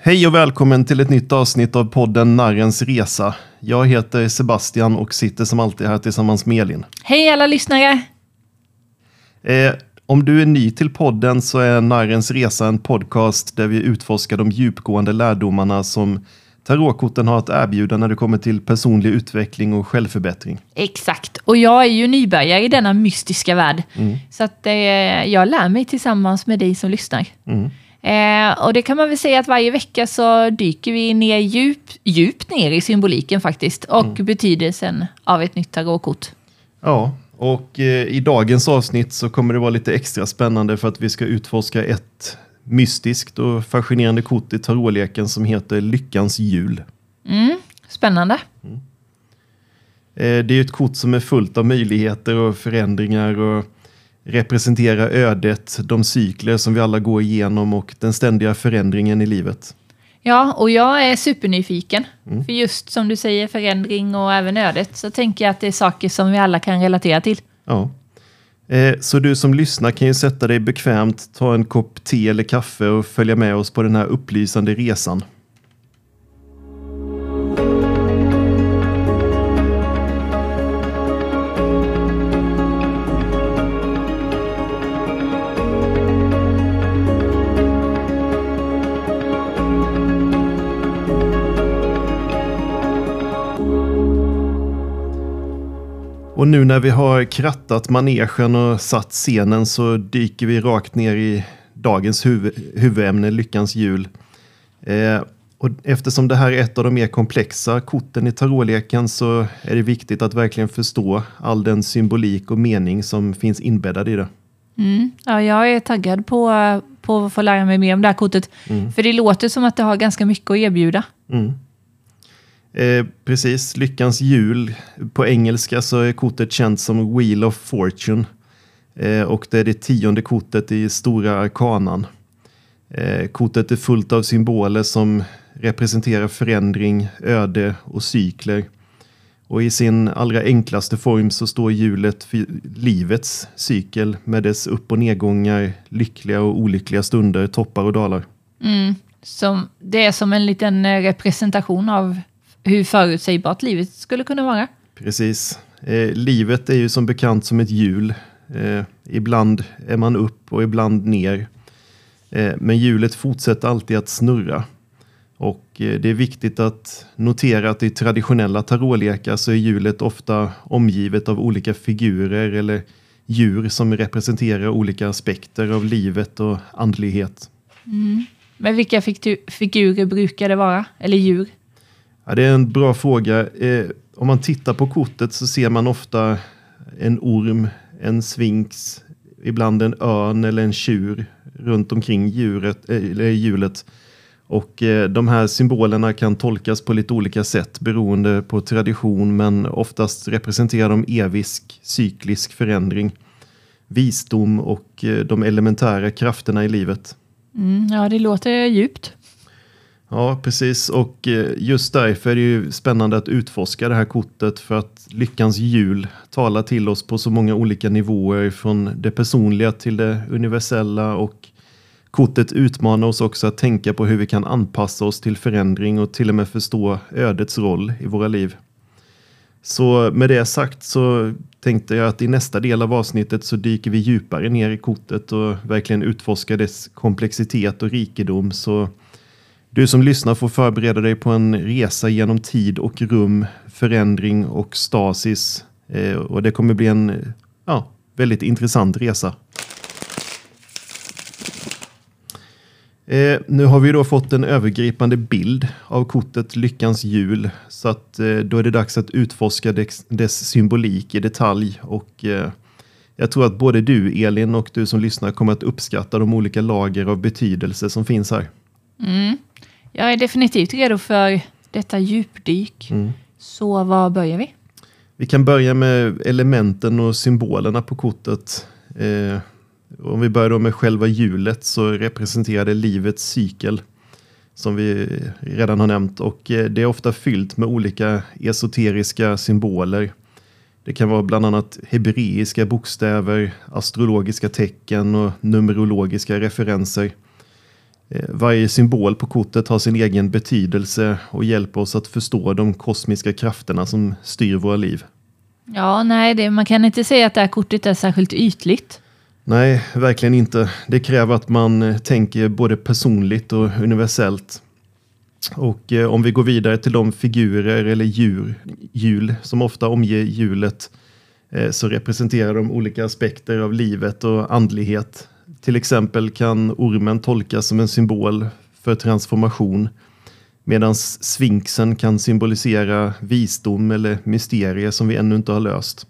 Hej och välkommen till ett nytt avsnitt av podden Narrens Resa. Jag heter Sebastian och sitter som alltid här tillsammans med Elin. Hej alla lyssnare! Eh, om du är ny till podden så är Narrens Resa en podcast där vi utforskar de djupgående lärdomarna som tarotkorten har att erbjuda när det kommer till personlig utveckling och självförbättring. Exakt, och jag är ju nybörjare i denna mystiska värld. Så att eh, jag lär mig tillsammans med dig som lyssnar. Eh, och det kan man väl säga att varje vecka så dyker vi ner djup, djupt ner i symboliken faktiskt och betydelsen av ett nytt tarotkort. Ja, och eh, i dagens avsnitt så kommer det vara lite extra spännande för att vi ska utforska ett mystiskt och fascinerande kort i tarotleken som heter Lyckans hjul. Spännande. Eh, Det är ett kort som är fullt av möjligheter och förändringar och representerar ödet, de cykler som vi alla går igenom och den ständiga förändringen i livet. Ja, och jag är supernyfiken. För just som du säger, förändring och även ödet, så tänker jag att det är saker som vi alla kan relatera till. Ja. Eh, Så du som lyssnar kan ju sätta dig bekvämt, ta en kopp te eller kaffe och följa med oss på den här upplysande resan. Och nu när vi har krattat manegen och satt scenen så dyker vi rakt ner i dagens huv- huvudämne, Lyckans hjul. Eh, och eftersom det här är ett av de mer komplexa korten i tarotleken så är det viktigt att verkligen förstå all den symbolik och mening som finns inbäddad i det. Ja, jag är taggad på, på att få lära mig mer om det här kortet. För det låter som att det har ganska mycket att erbjuda. Eh, precis, Lyckans hjul. På engelska så är kortet känt som Wheel of Fortune. Eh, och det är det tionde kortet i Stora Arkanan. Eh, kortet är fullt av symboler som representerar förändring, öde och cykler. Och i sin allra enklaste form så står hjulet för livets cykel med dess upp och nedgångar, lyckliga och olyckliga stunder, toppar och dalar. Mm. Som, det är som en liten eh, representation av hur förutsägbart livet skulle kunna vara. Precis. Eh, livet är ju som bekant som ett hjul. Eh, ibland är man upp och ibland ner. Eh, men hjulet fortsätter alltid att snurra. Och eh, det är viktigt att notera att i traditionella tarotlekar så är hjulet ofta omgivet av olika figurer eller djur som representerar olika aspekter av livet och andlighet. Men vilka figurer brukar det vara? Eller djur? Ja, det är en bra fråga. Eh, om man tittar på kortet så ser man ofta en orm, en sfinx, ibland en örn eller en tjur runt omkring djuret, eh, eller hjulet. Och eh, de här symbolerna kan tolkas på lite olika sätt beroende på tradition men oftast representerar de evisk, cyklisk förändring, visdom och eh, de elementära krafterna i livet. Mm, ja, det låter djupt. Ja, precis. Och eh, just därför är det ju spännande att utforska det här kortet för att lyckans hjul talar till oss på så många olika nivåer från det personliga till det universella och kortet utmanar oss också att tänka på hur vi kan anpassa oss till förändring och till och med förstå ödets roll i våra liv. Så med det sagt så tänkte jag att i nästa del av avsnittet så dyker vi djupare ner i kortet och verkligen utforskar dess komplexitet och rikedom. Så du som lyssnar får förbereda dig på en resa genom tid och rum, förändring och stasis. Eh, och det kommer bli en ja, väldigt intressant resa. Eh, nu har vi då fått en övergripande bild av kortet Lyckans hjul. Så att eh, då är det dags att utforska dess, dess symbolik i detalj. Och eh, jag tror att både du Elin och du som lyssnar kommer att uppskatta de olika lager av betydelse som finns här. Jag är definitivt redo för detta djupdyk. Så var börjar vi? Vi kan börja med elementen och symbolerna på kortet. Eh, om vi börjar med själva hjulet så representerar det livets cykel som vi redan har nämnt och eh, det är ofta fyllt med olika esoteriska symboler. Det kan vara bland annat hebreiska bokstäver, astrologiska tecken och numerologiska referenser. Eh, varje symbol på kortet har sin egen betydelse och hjälper oss att förstå de kosmiska krafterna som styr våra liv. Ja, nej, det, man kan inte säga att det här kortet är särskilt ytligt. Nej, verkligen inte. Det kräver att man eh, tänker både personligt och universellt. Och eh, om vi går vidare till de figurer eller djur, hjul som ofta omger hjulet eh, så representerar de olika aspekter av livet och andlighet. Till exempel kan ormen tolkas som en symbol för transformation medan sfinxen kan symbolisera visdom eller mysterier som vi ännu inte har löst.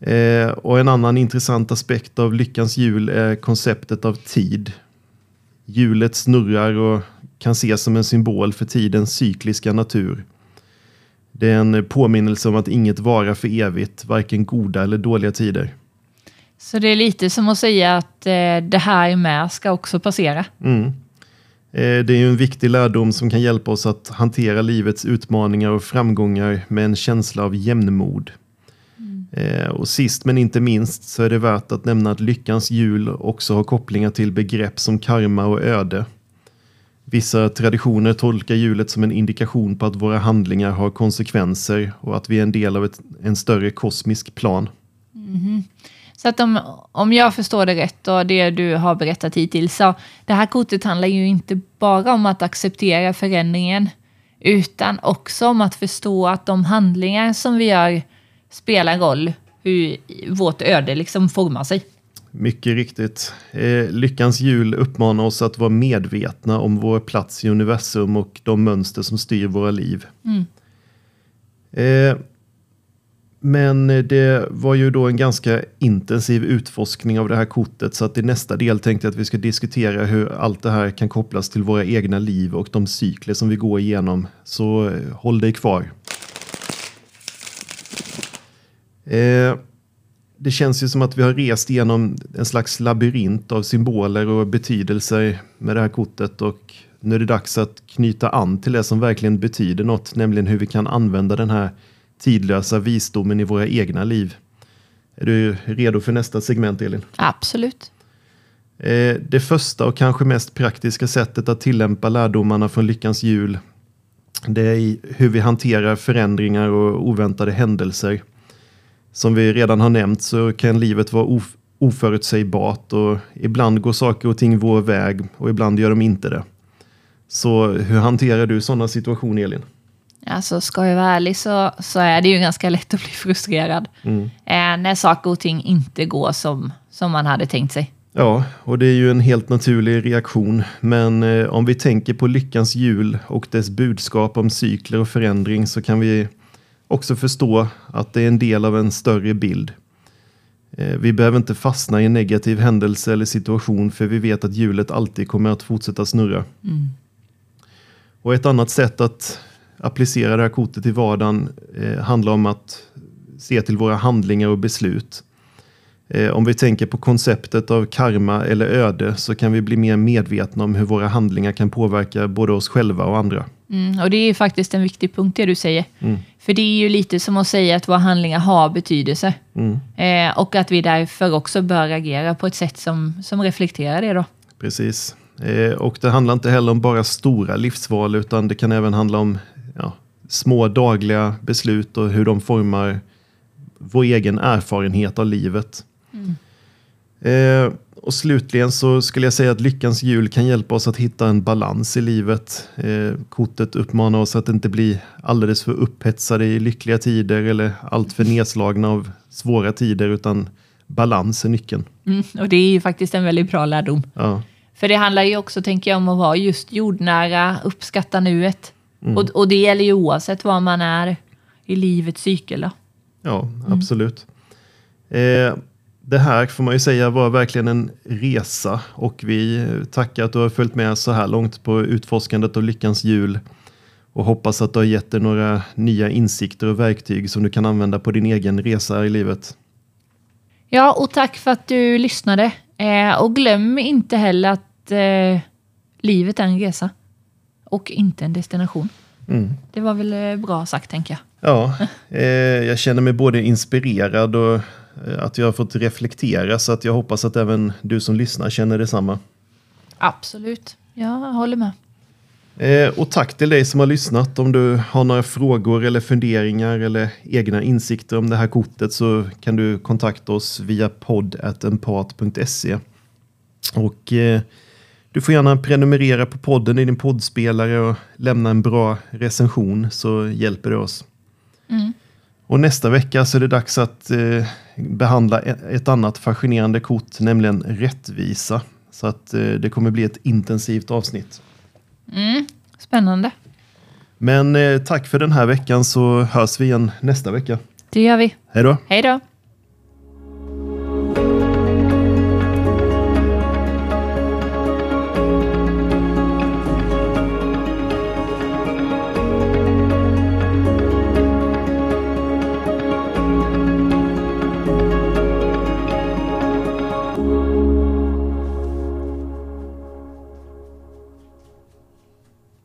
Eh, och en annan intressant aspekt av lyckans hjul är konceptet av tid. Hjulet snurrar och kan ses som en symbol för tidens cykliska natur. Det är en påminnelse om att inget varar för evigt, varken goda eller dåliga tider. Så det är lite som att säga att eh, det här med ska också passera. Mm. Eh, det är ju en viktig lärdom som kan hjälpa oss att hantera livets utmaningar och framgångar med en känsla av jämnmod. Eh, och sist men inte minst så är det värt att nämna att lyckans hjul också har kopplingar till begrepp som karma och öde. Vissa traditioner tolkar hjulet som en indikation på att våra handlingar har konsekvenser och att vi är en del av ett, en större kosmisk plan. Mm. Så att om, om jag förstår det rätt och det du har berättat hittills, så det här kortet handlar ju inte bara om att acceptera förändringen, utan också om att förstå att de handlingar som vi gör spelar roll hur vårt öde liksom formar sig. Mycket riktigt. Eh, lyckans hjul uppmanar oss att vara medvetna om vår plats i universum och de mönster som styr våra liv. Mm. Eh, men eh, det var ju då en ganska intensiv utforskning av det här kortet så att i nästa del tänkte jag att vi ska diskutera hur allt det här kan kopplas till våra egna liv och de cykler som vi går igenom. Så eh, håll dig kvar. Eh, det känns ju som att vi har rest igenom en slags labyrint av symboler och betydelser med det här kortet och nu är det dags att knyta an till det som verkligen betyder något, nämligen hur vi kan använda den här tidlösa visdomen i våra egna liv. Är du redo för nästa segment, Elin? Absolut. Eh, det första och kanske mest praktiska sättet att tillämpa lärdomarna från Lyckans hjul, det är hur vi hanterar förändringar och oväntade händelser. Som vi redan har nämnt så kan livet vara of oförutsägbart och ibland går saker och ting vår väg och ibland gör de inte det. Så hur hanterar du sådana situationer, Elin? Alltså, ska jag vara ärlig så, så är det ju ganska lätt att bli frustrerad mm. eh, när saker och ting inte går som, som man hade tänkt sig. Ja, och det är ju en helt naturlig reaktion. Men eh, om vi tänker på lyckans hjul och dess budskap om cykler och förändring så kan vi också förstå att det är en del av en större bild. Eh, vi behöver inte fastna i en negativ händelse eller situation för vi vet att hjulet alltid kommer att fortsätta snurra. Mm. Och ett annat sätt att applicera det här kortet i vardagen eh, handlar om att se till våra handlingar och beslut. Eh, om vi tänker på konceptet av karma eller öde så kan vi bli mer medvetna om hur våra handlingar kan påverka både oss själva och andra. Mm, och det är faktiskt en viktig punkt det du säger. Mm. För det är ju lite som att säga att våra handlingar har betydelse. Mm. Eh, och att vi därför också bör agera på ett sätt som, som reflekterar det då. Precis. Eh, och det handlar inte heller om bara stora livsval utan det kan även handla om små dagliga beslut och hur de formar vår egen erfarenhet av livet. Mm. Eh, och slutligen så skulle jag säga att lyckans hjul kan hjälpa oss att hitta en balans i livet. Eh, kortet uppmanar oss att inte bli alldeles för upphetsade i lyckliga tider eller alltför nedslagna av svåra tider utan balans är nyckeln. Mm, och det är ju faktiskt en väldigt bra lärdom. Ja. För det handlar ju också, tänker jag, om att vara just jordnära, uppskatta nuet. Mm. Och, och det gäller ju oavsett var man är i livets cykel. Då. Ja, mm. absolut. Mm. Eh, det här får man ju säga var verkligen en resa och vi tackar att du har följt med så här långt på utforskandet av lyckans hjul och hoppas att du har gett dig några nya insikter och verktyg som du kan använda på din egen resa i livet. Ja, och tack för att du lyssnade. Eh, och glöm inte heller att eh, livet är en resa och inte en destination. Mm. Det var väl eh, bra sagt, tänker jag. Ja, eh, jag känner mig både inspirerad och eh, att jag har fått reflektera så att jag hoppas att även du som lyssnar känner detsamma. Absolut. Jag håller med. Eh, och tack till dig som har lyssnat. Om du har några frågor eller funderingar eller egna insikter om det här kortet så kan du kontakta oss via podd.empat.se. Och eh, du får gärna prenumerera på podden i din poddspelare och lämna en bra recension så hjälper det oss. Mm. Och nästa vecka så är det dags att eh, behandla e- ett annat fascinerande kort, nämligen rättvisa. Så att eh, det kommer bli ett intensivt avsnitt. Mm. Spännande. Men eh, tack för den här veckan så hörs vi igen nästa vecka. Det gör vi. Hej då! Hej då!